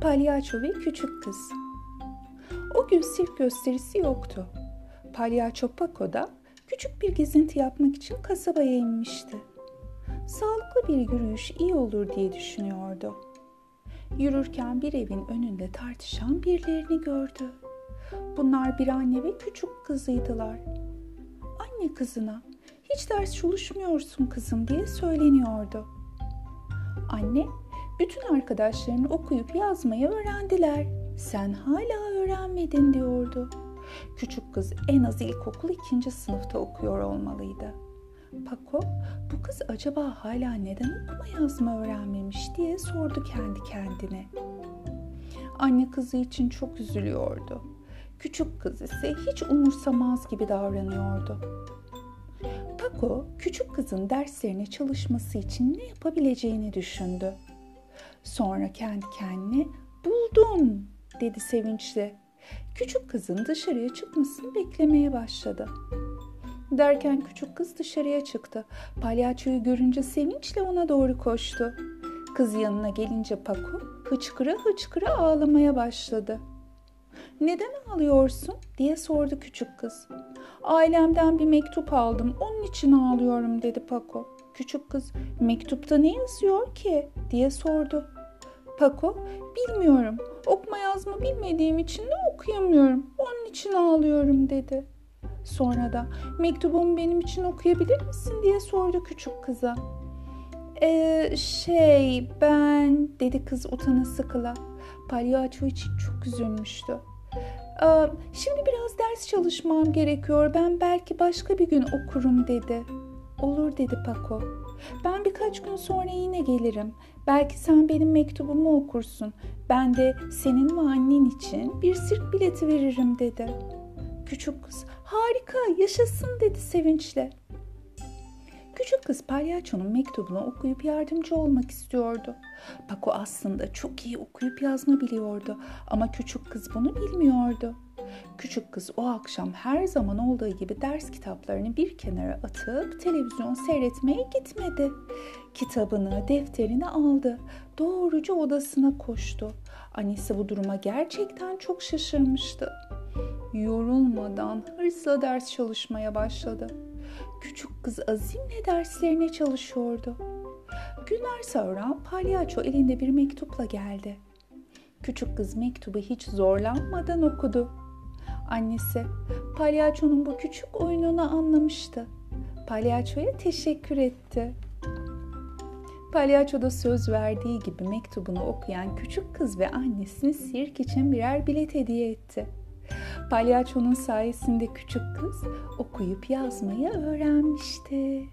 Palyaço ve Küçük Kız O gün sirk gösterisi yoktu. Palyaço Paco da küçük bir gezinti yapmak için kasabaya inmişti. Sağlıklı bir yürüyüş iyi olur diye düşünüyordu. Yürürken bir evin önünde tartışan birilerini gördü. Bunlar bir anne ve küçük kızıydılar. Anne kızına hiç ders çalışmıyorsun kızım diye söyleniyordu. Anne, bütün arkadaşların okuyup yazmayı öğrendiler. Sen hala öğrenmedin diyordu. Küçük kız en az ilkokul ikinci sınıfta okuyor olmalıydı. Paco, bu kız acaba hala neden okuma yazma öğrenmemiş diye sordu kendi kendine. Anne kızı için çok üzülüyordu. Küçük kız ise hiç umursamaz gibi davranıyordu. Paco, küçük kızın derslerine çalışması için ne yapabileceğini düşündü. Sonra kendi kendine buldum dedi sevinçle. Küçük kızın dışarıya çıkmasını beklemeye başladı. Derken küçük kız dışarıya çıktı. Palyaçoyu görünce sevinçle ona doğru koştu. Kız yanına gelince Paco hıçkıra hıçkıra ağlamaya başladı. Neden ağlıyorsun diye sordu küçük kız. Ailemden bir mektup aldım onun için ağlıyorum dedi Paco. Küçük kız mektupta ne yazıyor ki diye sordu. Paco bilmiyorum okuma yazma bilmediğim için de okuyamıyorum onun için ağlıyorum dedi. Sonra da mektubumu benim için okuyabilir misin diye sordu küçük kıza. Ee, şey ben dedi kız utana sıkıla. Palyaço için çok üzülmüştü. Aa, şimdi biraz ders çalışmam gerekiyor. Ben belki başka bir gün okurum dedi. Olur dedi Paco. Ben birkaç gün sonra yine gelirim. Belki sen benim mektubumu okursun. Ben de senin ve annen için bir sirk bileti veririm dedi. Küçük kız harika yaşasın dedi sevinçle. Küçük kız palyaçonun mektubunu okuyup yardımcı olmak istiyordu. Paco aslında çok iyi okuyup yazma biliyordu ama küçük kız bunu bilmiyordu. Küçük kız o akşam her zaman olduğu gibi ders kitaplarını bir kenara atıp televizyon seyretmeye gitmedi. Kitabını, defterini aldı. Doğruca odasına koştu. Annesi bu duruma gerçekten çok şaşırmıştı. Yorulmadan hırsla ders çalışmaya başladı. Küçük kız azimle derslerine çalışıyordu. Günler sonra palyaço elinde bir mektupla geldi. Küçük kız mektubu hiç zorlanmadan okudu. Annesi palyaçonun bu küçük oyununu anlamıştı. Palyaçoya teşekkür etti. Palyaço da söz verdiği gibi mektubunu okuyan küçük kız ve annesini sirk için birer bilet hediye etti. Palyaçonun sayesinde küçük kız okuyup yazmayı öğrenmişti.